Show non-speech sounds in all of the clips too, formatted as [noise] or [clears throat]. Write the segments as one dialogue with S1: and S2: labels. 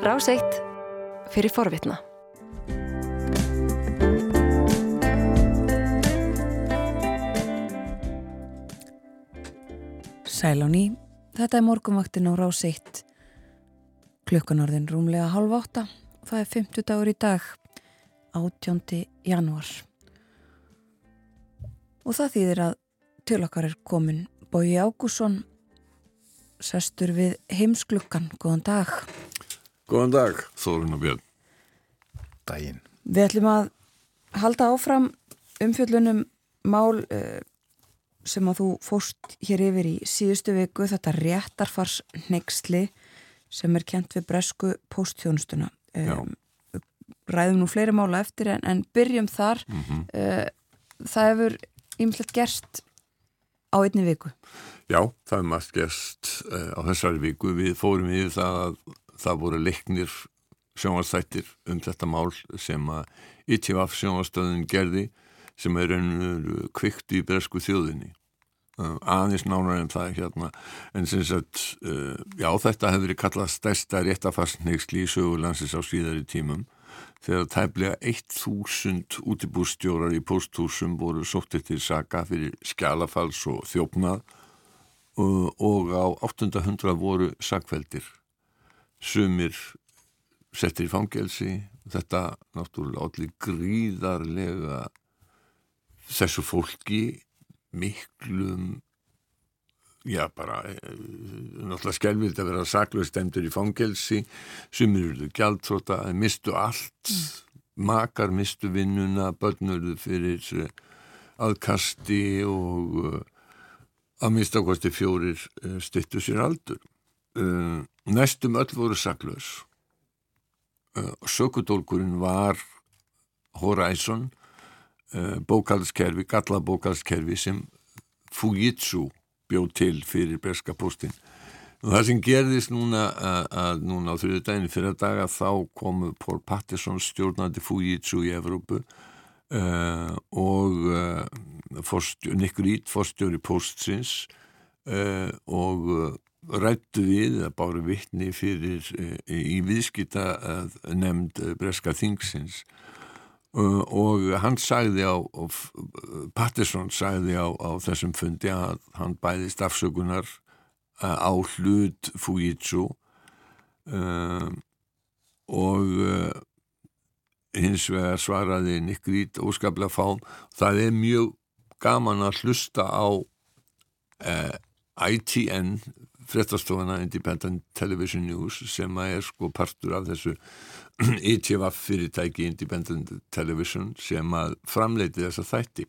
S1: Ráseitt fyrir forvitna.
S2: Sæl á ný, þetta er morgumvaktin á Ráseitt. Klukkanorðin rúmlega halv átta. Það er 50 dagur í dag, 18. januar. Og það þýðir að til okkar er komin Bói Ágússon, sestur við heimsklukkan. Góðan dag.
S3: Góðan dag, Þórun og Björn.
S4: Dægin.
S2: Við ætlum að halda áfram umfjöllunum mál uh, sem að þú fóst hér yfir í síðustu viku, þetta réttarfars neyksli sem er kent við bresku póstþjónustuna. Um, ræðum nú fleiri mála eftir en, en byrjum þar. Mm -hmm. uh, það hefur ymslega gerst á einni viku.
S3: Já, það hefur maður gerst uh, á þessari viku. Við fórum yfir það að það voru leiknir sjónastættir um þetta mál sem að ITVF sjónastöðun gerði sem er ennur kvikt í bresku þjóðinni. Aðeins nánar en það hérna en sem sagt, já þetta hefur verið kallað stærsta réttafarsneiksli í sögulansins á síðari tímum. Þegar tæplega 1000 útibústjórar í posthúsum voru sóttið til saka fyrir skjálafals og þjófnað og á 800 voru sakveldir sumir settir í fangelsi. Þetta náttúrulega allir gríðarlega þessu fólki miklum já bara náttúrulega skelvild að vera saklaust endur í fangelsi. Sumir eruðu gjaldtróta mistu allt. Mm. makar mistu vinnuna börnurðu fyrir aðkasti og að mista kosti fjórir stittu sér aldur næstum öll voru saklaus. Sökudólkurinn var Horizon bókalskerfi, galla bókalskerfi sem Fujitsu bjóð til fyrir Breska postin og það sem gerðist núna að, að núna á þrjöðu daginn fyrir að daga þá komu Paul Patterson stjórnandi Fujitsu í Evrópu uh, og uh, Nick Reed fórstjóri postsins uh, og rættu við að báru vittni fyrir í viðskita nefnd Breska Þingsins. Og hann sagði á Patterson sagði á, á þessum fundi að hann bæði stafsökunar á hlut Fujitsu. Og hins vegar svaraði Nick Reed óskaplega fám það er mjög gaman að hlusta á ITN frettastofana Independent Television News sem að er sko partur af þessu [clears throat] ITVF fyrirtæki Independent Television sem að framleiti þessa þætti.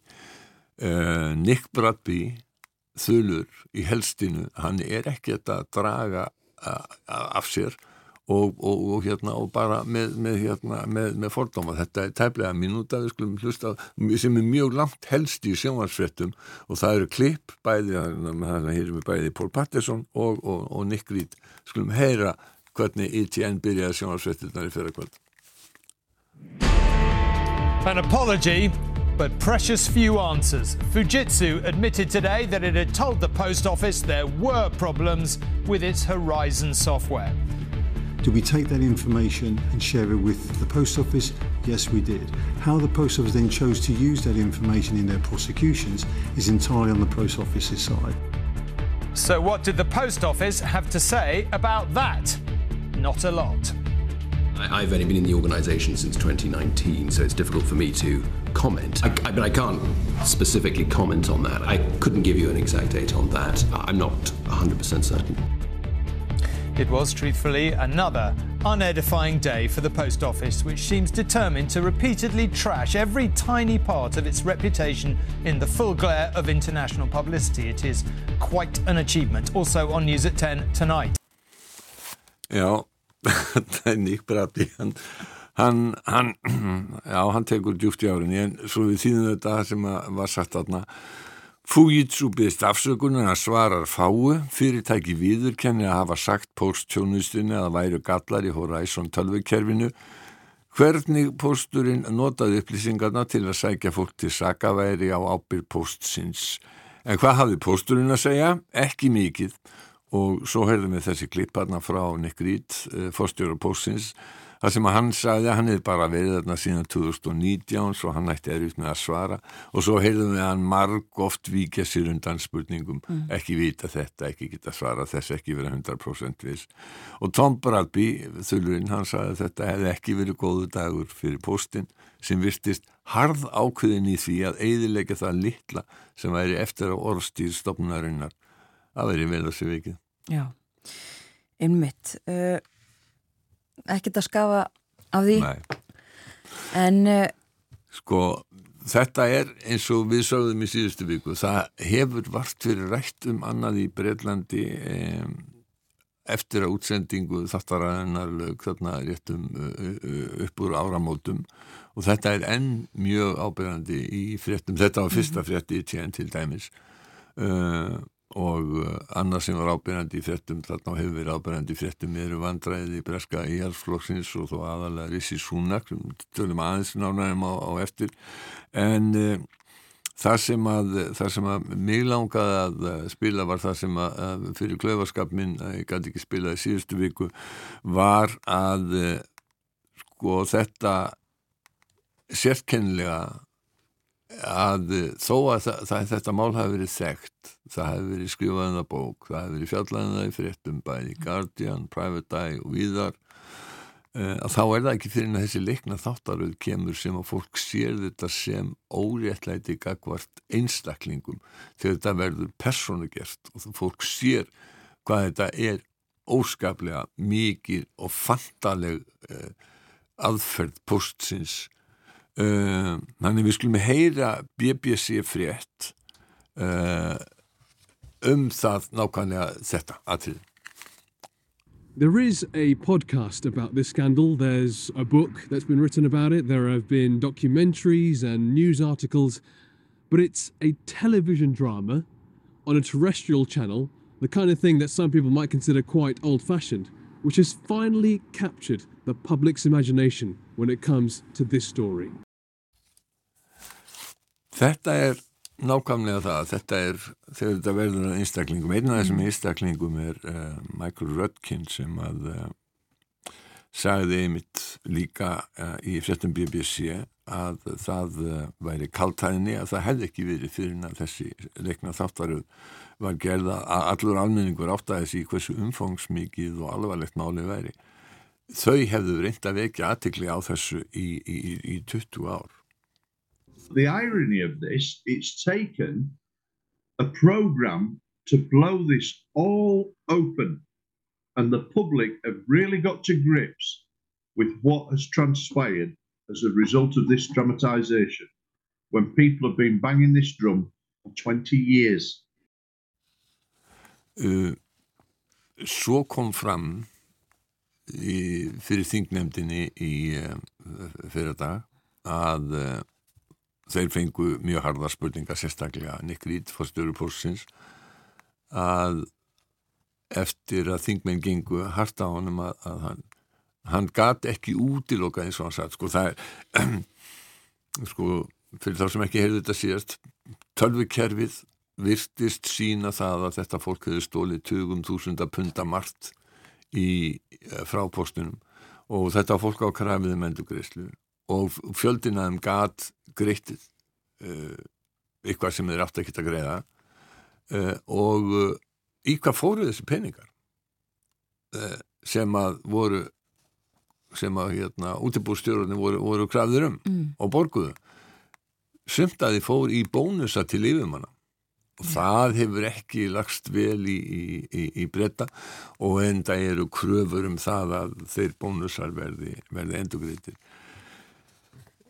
S3: Uh, Nick Bradby þulur í helstinu hann er ekki að draga af sér og, og, og hérna og bara með, með, hérna, með, með fordóma þetta er tæplega skulum hlusta sem er mjög langt helst í sjónvarsfrettum og það eru klipp bæði að heyrum við bæði Pól Patterson og, og Nick Reed skulum heyra hvernig ITN byrjaði sjónvarsfrettirnar í fyrra kvöld
S5: An apology but precious few answers. Fujitsu admitted today that it had told the post office there were problems with its Horizon software.
S6: Did we take that information and share it with the post office? Yes, we did. How the post office then chose to use that information in their prosecutions is entirely on the post office's side.
S5: So, what did the post office have to say about that? Not a lot.
S7: I've only been in the organisation since 2019, so it's difficult for me to comment. I, I, but I can't specifically comment on that. I couldn't give you an exact date on that. I'm not 100% certain.
S5: It was, truthfully, another unedifying day for the Post Office, which seems determined to repeatedly trash every tiny part of its reputation in the full glare of international publicity. It is quite an achievement. Also on News at 10 tonight.
S3: Já, það [laughs] er Nick Bradley. Hann, hann, hann, já, hann tekur djúft í árinni, en svo við þýðum þetta sem var sagt þarna Fujitsu byrst afsökunar að svarar fáu, fyrirtæki viðurkenni að hafa sagt posttjónustinni að væru gallar í Horizon 12-kerfinu. Hvernig posturinn notaði upplýsingarna til að sækja fólk til sakaværi á ábyrg postsins? En hvað hafði posturinn að segja? Ekki mikið og svo heyrðum við þessi klipparna frá Nick Reed, uh, fórstjóru pósins Það sem að hann sagði að hann hefði bara verið þarna síðan 2019 svo hann ætti erut með að svara og svo heyrðum við hann marg oft vikja sér undan spurningum, mm. ekki vita þetta, ekki geta svara þess, ekki vera 100% viss. Og Tom Bradby, þulurinn, hann sagði að þetta hefði ekki verið góðu dagur fyrir postin sem virtist harð ákveðin í því að eidilega það litla sem væri eftir á orðstíð stopnarinnar að veri vel að sé vikið.
S2: Já, einmitt. Uh, ekkert að skafa af því.
S3: Nei.
S2: en uh,
S3: Sko, þetta er eins og við sögðum í síðustu viku, það hefur vart fyrir rætt um annað í Breitlandi um, eftir að útsendingu þattaraðinar lög þarna réttum upp úr áramótum. Og þetta er enn mjög ábyrgandi í fréttum, þetta var fyrsta frétti í tjén til dæmis. Uh, og uh, annað sem var ábyrgandi í fréttum, þarna hefur verið ábyrgandi í fréttum eru vandræði í breska íhalsflokksins og þó aðalega Rissi Súnak tölum aðeins nánaðum á, á eftir. En uh, það sem að það sem að mig langaði að uh, spila var það sem að, að fyrir klöfarskap minn, að ég gæti ekki spila í síðustu viku, var að sko þetta sérkennilega að þó að það, það, þetta mál hafi verið þekkt, það hafi verið skrifaðin að bók, það hafi verið fjallaðin að í fréttum bæði Guardian, Private Eye og viðar að þá er það ekki fyrir að þessi leikna þáttaröð kemur sem að fólk sér þetta sem óréttlæti gagvart einstaklingum þegar þetta verður persónugert og fólk sér hvað þetta er óskaplega mikið og fantaleg uh, aðferð postsins uh, þannig við skulum heyra BBC frétt uh, um það nákvæmlega þetta
S4: There is a podcast about this scandal. There's a book that's been written about it. There have been documentaries and news articles. But it's a television drama on a terrestrial channel, the kind of thing that some people might consider quite old fashioned, which has finally captured the public's imagination when it comes to this story.
S3: Þetta er nákvæmlega það, þetta er þegar þetta verður að einstaklingum. Einn af þessum einstaklingum er uh, Michael Rudkin sem að uh, sagði einmitt líka uh, í fréttum BBC að það væri kaltæðinni að það hefði ekki verið fyrir að þessi leikna þáttaröð var gerða að allur almenningur átt að þessi hversu umfangsmikið og alvarlegt máli væri þau hefðu reynd að vekja aðtikli á þessu í, í, í 20 ár
S8: the irony of this, it's taken a program to blow this all open. And the public have really got to grips with what has transpired as a result of this dramatization when people have been banging this drum for 20 years.
S3: Uh, svo kom fram í, fyrir þingnefndinni í uh, fyrir dag að uh, þeir fengu mjög harða spurninga sérstaklega Nick Reed fór stjórnupórsins að eftir að þingmenn gengu harta á honum að, að hann hann gati ekki útiloka eins og hann sagt sko það er [clears throat] sko fyrir þá sem ekki heyrðu þetta síðast tölvikerfið virtist sína það að þetta fólk hefur stólið 20.000 punta margt í frápostunum og þetta fólk á krafiðum endugreyslu og fjöldinaðum gat greittið uh, eitthvað sem þeir átt ekki að greiða uh, og uh, í hvað fóru þessi peningar sem að voru sem að hérna útibúrstjórunni voru, voru krafður um mm. og borguðu sumt að þið fór í bónusa til yfirmanna. Það hefur ekki lagst vel í, í, í, breyta og enda eru kröfur um það að þeir bónusar verði, verði endugreitir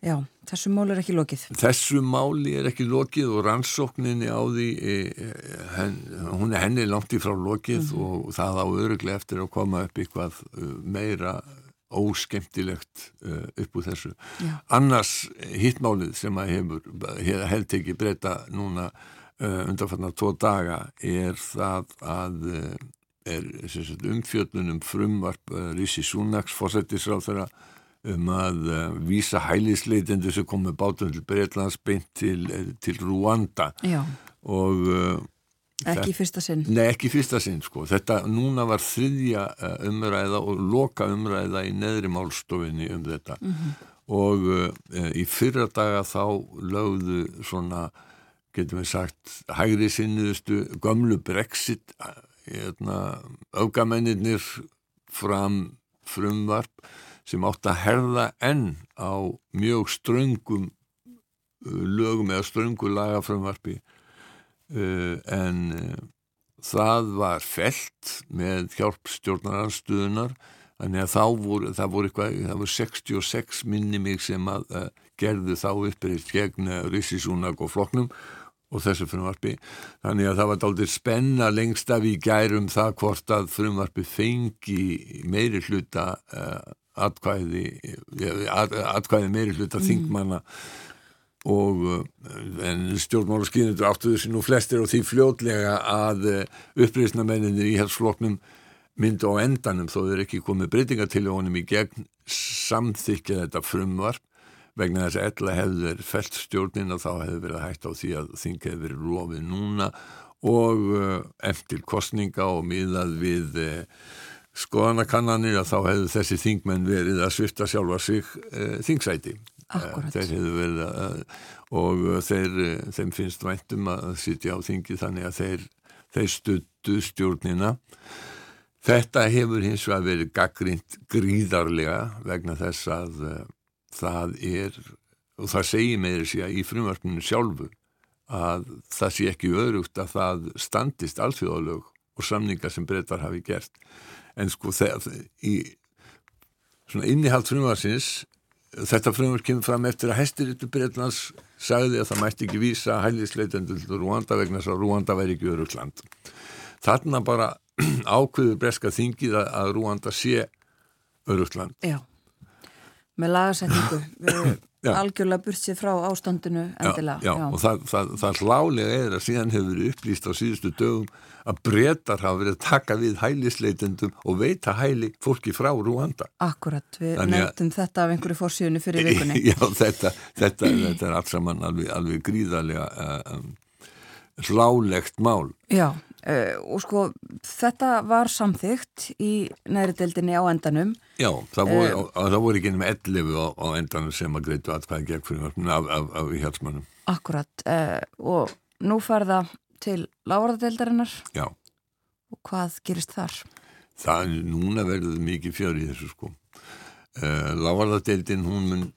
S2: Já, þessu máli er ekki lokið.
S3: Þessu máli er ekki lokið og rannsókninni á því, e, e, hen, hún er henni langt í frá lokið mm -hmm. og það á öruglega eftir að koma upp eitthvað uh, meira óskemtilegt uh, upp úr þessu. Já. Annars hittmálið sem að hefur held ekki breyta núna undanfarnar tvo daga er það að uh, er umfjöldunum frumvarp uh, Rísi Súnaks fórsættisráð þeirra um að vísa hælisleitendur sem komið bátum til Breitlands beint til, til Rwanda
S2: Já.
S3: og
S2: Ekki fyrsta sinn.
S3: Nei, ekki fyrsta sinn, sko. Þetta núna var þriðja umræða og loka umræða í neðri málstofinni um þetta. -hmm. Og uh, í fyrra daga þá lögðu svona, getum við sagt, hægri sinniðustu gömlu brexit, hérna, augamennir fram frumvarp sem átt að herða enn á mjög ströngum lögum eða ströngu lagafrömmarpi uh, en uh, það var felt með hjálp stjórnaranstöðunar þannig að þá voru, það voru eitthvað, það voru 66 minni mig sem að uh, gerðu þá upprýtt gegn Rissisúnag og Floknum og þessu frumvarpi. Þannig að það var dálítið spenna lengst af í gærum það hvort að frumvarpi fengi meiri hluta atkvæði atkvæði meiri hluta mm. þingmanna. Og eh, stjórnmála skýnendur áttuðu sér nú flestir og því fljótlega að eh, uppreysna menninir í helsfloknum myndu á endanum þó þeir ekki komið breytinga til honum í gegn samþykja þetta frumvarp vegna þess að ella hefur felt stjórnin og þá hefur verið hægt á því að þing hefur verið lofið núna og eh, eftir kostninga og miðað við skoðanakannanir að þá hefur þessi þingmenn verið að svifta sjálfa sig þingsæti
S2: Akkurat.
S3: Þeir hefur verið að, og þeir, þeim finnst væntum að sitja á þingi þannig að þeir, þeir stuttu stjórnina. Þetta hefur hins vegar verið gaggrínt gríðarlega vegna þess að það er, og það segir meður sér í frumvarpinu sjálfu, að það sé ekki örugt að það standist alþjóðalög og samningar sem breytar hafi gert. En sko þegar í svona innihald frumvarsins Þetta frumur kemur fram eftir að Hestirrittu Breitlands sagði að það mætti ekki vísa hælisleitendur til Rúanda vegna þess að Rúanda væri ekki örugland. Þarna bara [clears throat] ákveður breska þingið að Rúanda sé örugland.
S2: Já, með lagasetningu. Algjörlega bursið frá ástandinu endilega.
S3: Já, já. og það, það, það hlálega er að síðan hefur upplýst á síðustu dögum að breytar hafa verið að taka við hælisleitendum og veita hæli fólki frá Rúanda.
S2: Akkurat, við nefndum þetta af einhverju fórsíðunni fyrir vikunni. [laughs]
S3: Já, þetta, þetta, þetta er allt saman alveg, alveg gríðarlega um, hlálegt mál.
S2: Já, uh, og sko þetta var samþygt í næri deildinni á endanum.
S3: Já, það voru, uh, það voru ekki með 11 á, á endanum sem að greitu aðkvæði gegn fyrir af, af, af hjálpsmannum.
S2: Akkurat, uh, og nú farða til lávarðadeildarinnar
S3: Já
S2: og hvað gerist þar?
S3: Það er núna verður mikið fjör í þessu sko eh, Lávarðadeildin hún mun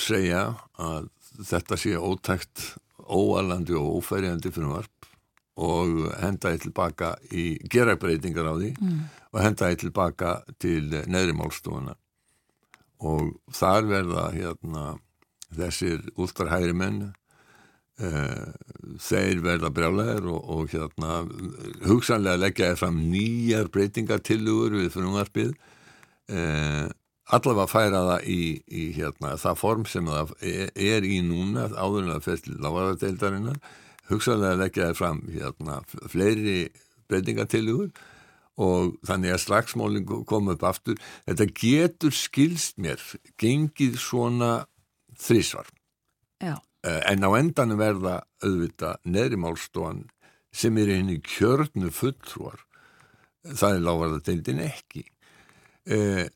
S3: segja að þetta sé ótækt óalandi og ófæriandi frumvarp og henda ég tilbaka í gerabreitingar á því mm. og henda ég tilbaka til neðri málstofuna og þar verða hérna þessir últarhægri menn Uh, þeir verða brjálæðir og, og hérna hugsanlega leggja þér fram nýjar breytingartillugur við frumvarpið uh, allavega færa það í, í hérna, það form sem það er, í núna áður en það fyrir til hugsanlega leggja þér fram hérna, fleiri breytingartillugur og þannig að slagsmálinn kom upp aftur. Þetta getur skilst mér gengið svona þrísvar
S2: Já.
S3: Eh, en á endanum verða auðvita neðrimálstofan sem er í kjörnu fulltrúar. Það er lávarðadeildin ekki. Eh,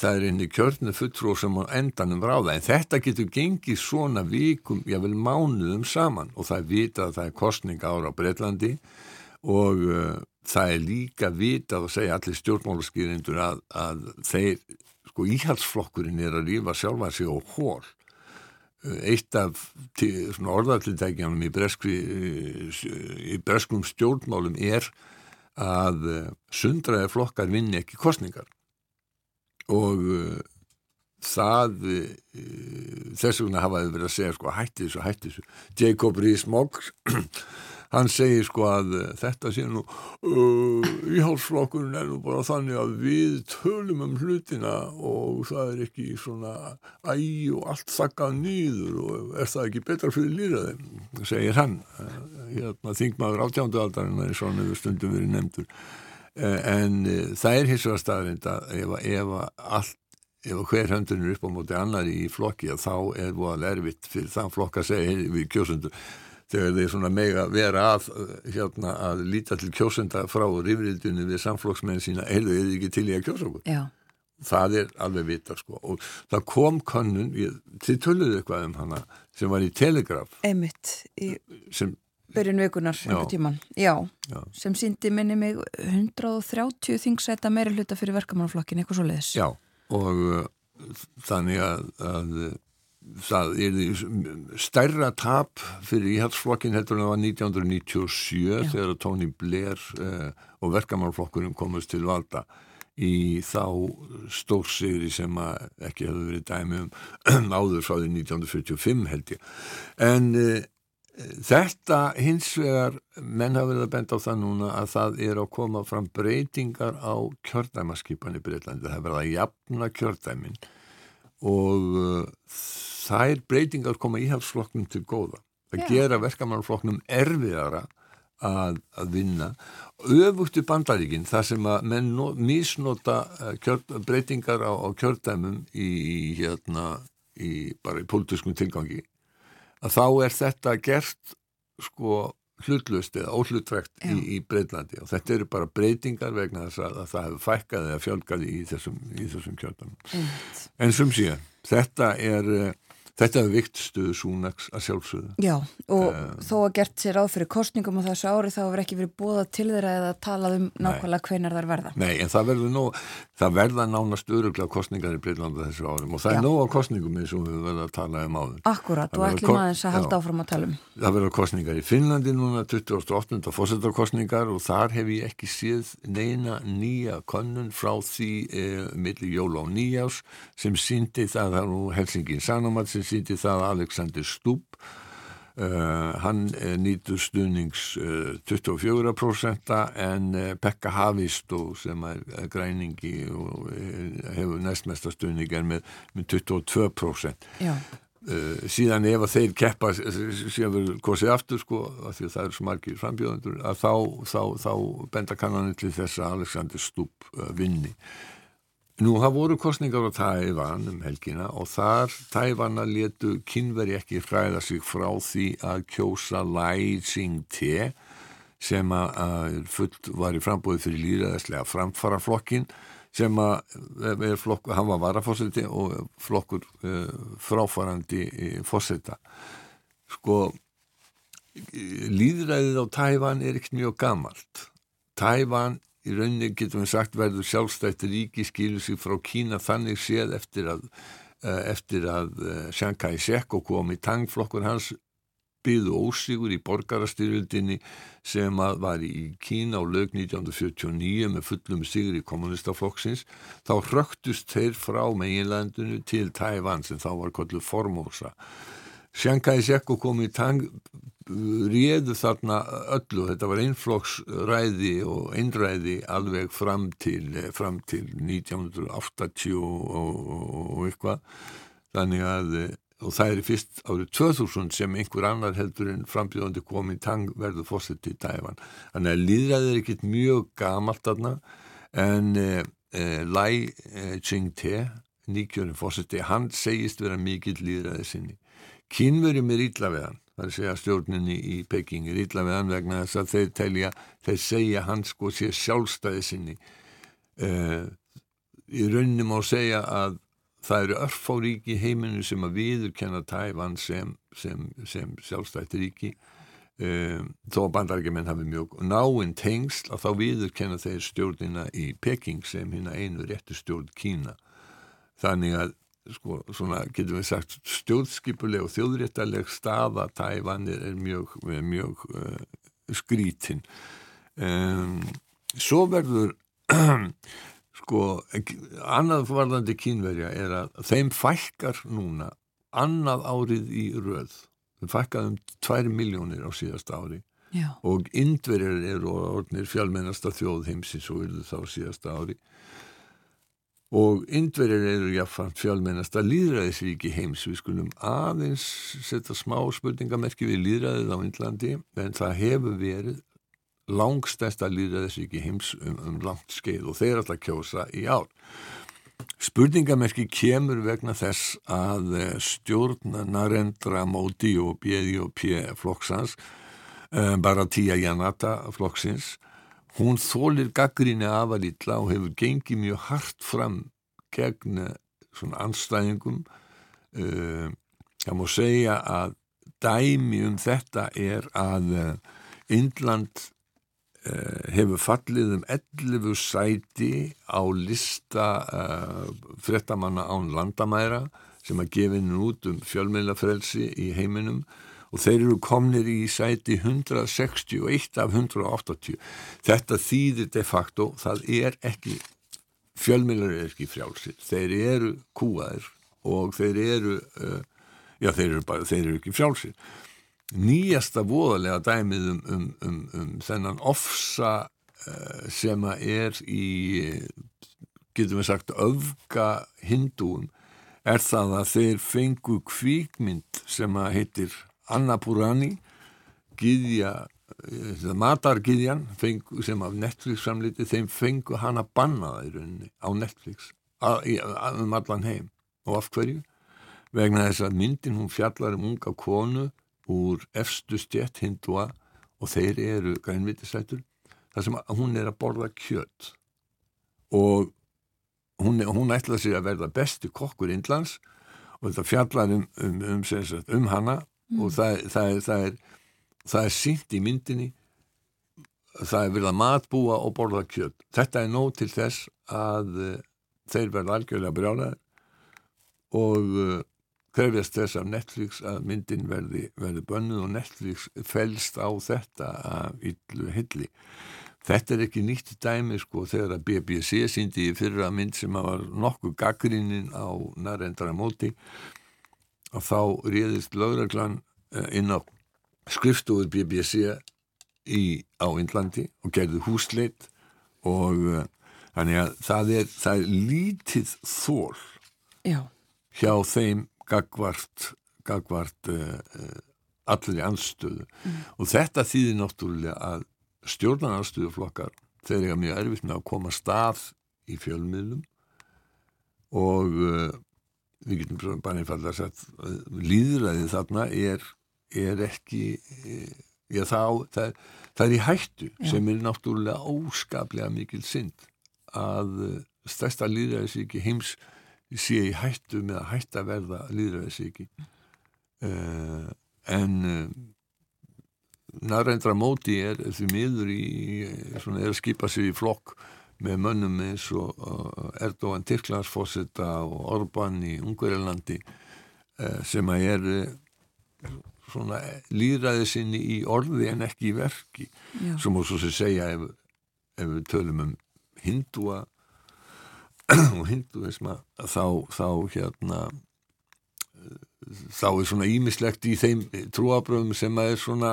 S3: það er inn í kjörnu fulltrúar sem á endanum ráða en þetta getur gengið svona vikum, jável mánuðum saman. Og það er vitað að það er kostning ára á Breitlandi og uh, það er líka vitað að segja allir stjórnmálaskýrindur að, að þeir, sko íhalsflokkurinn er að lífa sjálfa sig á hól eitt af orðarlitækjanum í, í breskum stjórnmálum er að eh, sundraði flokkar vinni ekki kostningar og uh, það uh, þess vegna hafaði verið að segja sko hætti þessu, hætti þessu. Jacob Rees-Mogg [clears throat] hann segir sko að uh, þetta sé nú uh, íhálsflokkurinn er nú bara þannig að við tölum um hlutina og það er ekki svona æg og allt þakkað nýður og er það ekki betra fyrir líraði segir hann. Hérna, þingmaður átjándualdarinn er svona stundum verið nefndur en uh, það er hins vegar staðrind að ef, ef allt ef hver höndun er upp á móti annari í flokki þá er það erfitt fyrir þann flokk að segja við kjósundur þegar þeir svona mega vera að hérna að líta til kjósenda frá rifrildinu við samflokksmenn sína heyrðu þið ekki til í að kjósa okkur?
S2: Já,
S3: það er alveg vita sko. Og það kom könnun, ég, þið töluðu eitthvað um hana sem var í Telegraf
S2: einmitt í
S3: sem,
S2: byrjun vikunar
S3: Já.
S2: einhver tíman. Já,
S3: Já.
S2: sem síndi minni mig 130 þingsæta meiri hluta fyrir verkamannaflokkin, eitthvað svo leiðis.
S3: já og uh, þannig að, að það er stærra tap fyrir íhaldsflokkin heldur en það var 1997 þegar Tony Blair uh, og verkamannflokkurinn komast til valda í þá stórsigri sem ekki hefur verið dæmi um [clears throat] áður frá því 1945 held ég en uh, þetta hins vegar menn hafa verið að benda á það núna að það er að koma fram breytingar á kjördæmaskipan í Breitlandi það er verið að jafna kjördæmin og uh, þær breytingar koma íhaldsflokknum til góða. Að
S2: Já.
S3: gera verkamannflokknum erfiðara að, að vinna. Öfugt í bandaríkin þar sem að menn no, misnota uh, kjör, breytingar á, á kjördæmum í, í hérna í, bara í pólitískum tilgangi að þá er þetta gert sko hlutlust eða óhlutrækt
S2: Já.
S3: í, í Breitlandi og þetta eru bara breytingar vegna þess að, að það hefur fækkað eða fjölgað í þessum, í þessum kjördæmum
S2: Einmitt.
S3: En sem sé, þetta er uh, þetta er vikt stuðu súnaks að sjálfsögðu.
S2: Já, og
S3: Um,
S2: þó að gert sér áð fyrir kostningum á þessu ári þá hefur ekki verið búða til þeirra eða talað um nákvæmlega hvenar þær verða.
S3: Nei, en það verður nú, það verða nánast öruglega kostningar í Breitlanda þessu árum og það
S2: Já.
S3: er nóg á kostningum eins og við verðum að tala um áður.
S2: Akkurat, og ætlum aðeins að halda áfram að tala um.
S3: Það verður kostningar í Finnlandi núna 28. fósettarkostningar og þar hef ég ekki séð neina nýja konnun frá því eh, milli jóla og nýjás sem síndi það, er nú Helsingin Sanomat sem síndi það að Alexander Stubb Uh, hann uh, nýtur stuðnings uh, 24% en uh, Pekka Havistó sem er, er græningi og hefur næstmesta stuðning er með, með 22%
S2: Já,
S3: uh, síðan ef að þeir keppa síðan verður kosið aftur sko af því að það eru svo margir frambjóðendur að þá, þá, þá benda kannanir til þess að Alexander Stubb vinni Nú hafa voru kostningar á Tævan um helgina og þar Tævana letu kynveri ekki hræða sig frá því að kjósa Lai Ching-te sem að, fullt var í frambúið fyrir líðræðislega framfaraflokkin sem að er flokk, hann var varafósiti og flokkur uh, fráfarandi uh, fósita. Sko, líðræðið á Tævan er ekkert mjög gamalt. Tævan í rauninni getum við sagt verður sjálfstætt ríki skilur sig frá Kína þannig séð eftir að, uh, eftir að uh, Chiang Kai-shek og komi tangflokkur hans byðu ósigur í borgarastyrjöldinni sem að var í Kína á lög 1949 með fullum sigur í kommunistaflokksins þá hröktust þeir frá meginlandinu til Tævan sem þá var kollu Formosa Chiang Kai-shek og komi tang réðu þarna öllu, þetta var einflokksræði og einræði alveg fram til, fram til 1980 og, og, og eitthvað. Þannig að og það er fyrst árið 2000 sem einhver annar heldur en frambjóðandi komin tang verður fórsett í Tæfan þannig að líðræði er ekkit mjög gamalt þarna en eh, eh, Lai eh, Ching-te nýkjörn fórsetti, hann segist vera mikill líðræði sinni kynverjum er illa við hann. Það er að segja stjórninni í Peking er illa við hann vegna þess að þeir telja þeir segja hann sko sé sjálfstæði sinni. Uh, í rauninni má segja að það eru örfá ríki í heiminu sem að viðurkenna Tævan sem, sem, sem sjálfstætti ríki. Um, þó að bandarækjumenn hafi mjög náinn tengsl að þá viðurkenna þeir stjórnina í Peking sem hérna einu réttu stjórn Kína. Þannig að sko, svona getum við sagt stjórnskipuleg og þjóðréttaleg staða Tævan er, mjög, mjög uh, skrítin. Um, svo verður [clears throat] sko annað varðandi kínverja er að þeim fækkar núna annað árið í röð. Þeim fækkar um 2 miljónir á síðasta ári.
S2: Já,
S3: og indverjar eru orðnir fjálmennasta þjóð heimsins og eru þá síðasta ári. og indverjar eru jáfnframt fjálmennasta líðræðisvíki heims. Við skulum aðeins setja smá spurningamerki við líðræðið á Indlandi en það hefur verið langstæsta líðræðisvíki heims um, um langt skeið og þeir alltaf kjósa í ár. Spurningamerki kemur vegna þess að eh, stjórn Narendra Modi og BDOP flokksans, eh, bara Tía Janata flokksins, hún þólir gaggrinni afalítla og hefur gengið mjög hart fram gegn eh, svona anstæðingum. Það má segja að dæmi um þetta er að Indland Eh, hefur fallið um 11 sæti á lista uh, frettamanna án landamæra sem að gefa inn út um fjölmeilafrelsi í heiminum og þeir eru komnir í sæti 161 af 180 þetta þýðir de facto það er ekki fjölmeilar er ekki frjálsir. Þeir eru kúaðir og þeir eru uh, já þeir eru, bara, þeir eru ekki frjálsir. Nýjasta voðalega dæmið um, um, um, um þennan ofsa uh, sem er í, getum við sagt, öfga hindúum er það að þeir fengu kvíkmynd sem að heitir Annapurani, giðja, uh, matargiðjan sem af Netflix samliti, þeim fengu hana bannaða í rauninni á Netflix um allan heim. Og af hverju? Vegna þess að myndin hún fjallar um unga konu úr efstu stjett hindúa og þeir eru grænvitisætur þar sem hún er að borða kjött og hún, hún ætlaði sig að verða besti kokkur Indlands og þetta fjallar um, um, um, um hana mm. og það, það, er, það, er, það er sínt í myndinni það er verið að matbúa og borða kjött þetta er nóg til þess að uh, þeir verða algjörlega brjálega og uh, krefjast þess af Netflix að myndin verði, verði bönnuð og Netflix fælst á þetta af yllu hilli. Þetta er ekki nýtt dæmi sko þegar að BBC síndi í fyrra mynd sem var nokkuð gaggrínin á nærendara móti þá réðist lögreglan eh, inn á skrifstofur BBC í, á Índlandi og gerði húsleitt og uh, þannig að það er, það er lítið þól Já. hjá þeim gagvart, gagvart uh, uh, allir anstöðu mm. og þetta þýðir náttúrulega að stjórnarnarstöðuflokkar þeir eru mjög erfitt með að koma stað í fjölmiðlum og uh, við getum bara einfalda að setja líðræði þarna er, er ekki já, það, það, það er í hættu já. sem er náttúrulega óskaplega mikil synd að stærsta líðræðisíki heims sé í hættu með að hætta verða líðræðisíki uh, eh, en uh, nærendra móti er því miður í, svona, er að skipa sig í flokk með mönnum eins og uh, Erdogan Tyrklandsfossetta og Orban í Ungverilandi sem að er svona líðræði sinni í orði en ekki í verki Já. sem og svo sem segja ef, ef við tölum um hindúa [clears throat] og hinduisma þá, þá hérna þá er svona ímislegt í þeim trúabröðum sem að er svona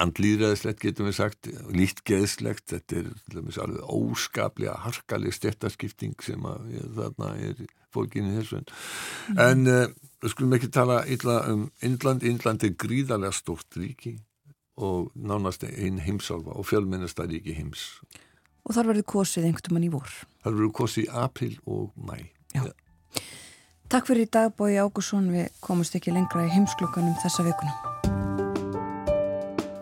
S3: andlýðræðislegt getum við sagt líkt geðslegt, þetta er alveg óskaplega harkaleg stettarskipting sem að ja, þarna er fólkinni þessu mm. en uh, skulum ekki tala illa um Indland, Indland er gríðarlega stórt ríki og nánast einn heimsálfa og fjölmennasta ríki heims
S2: og þar verður kosið einhvern mann í vor.
S3: Þar verður kosið í april og mæ. Já. Ja.
S2: Takk fyrir í dag, Bói Ágússon. Við komumst ekki lengra í heimsklokkanum þessa vikuna.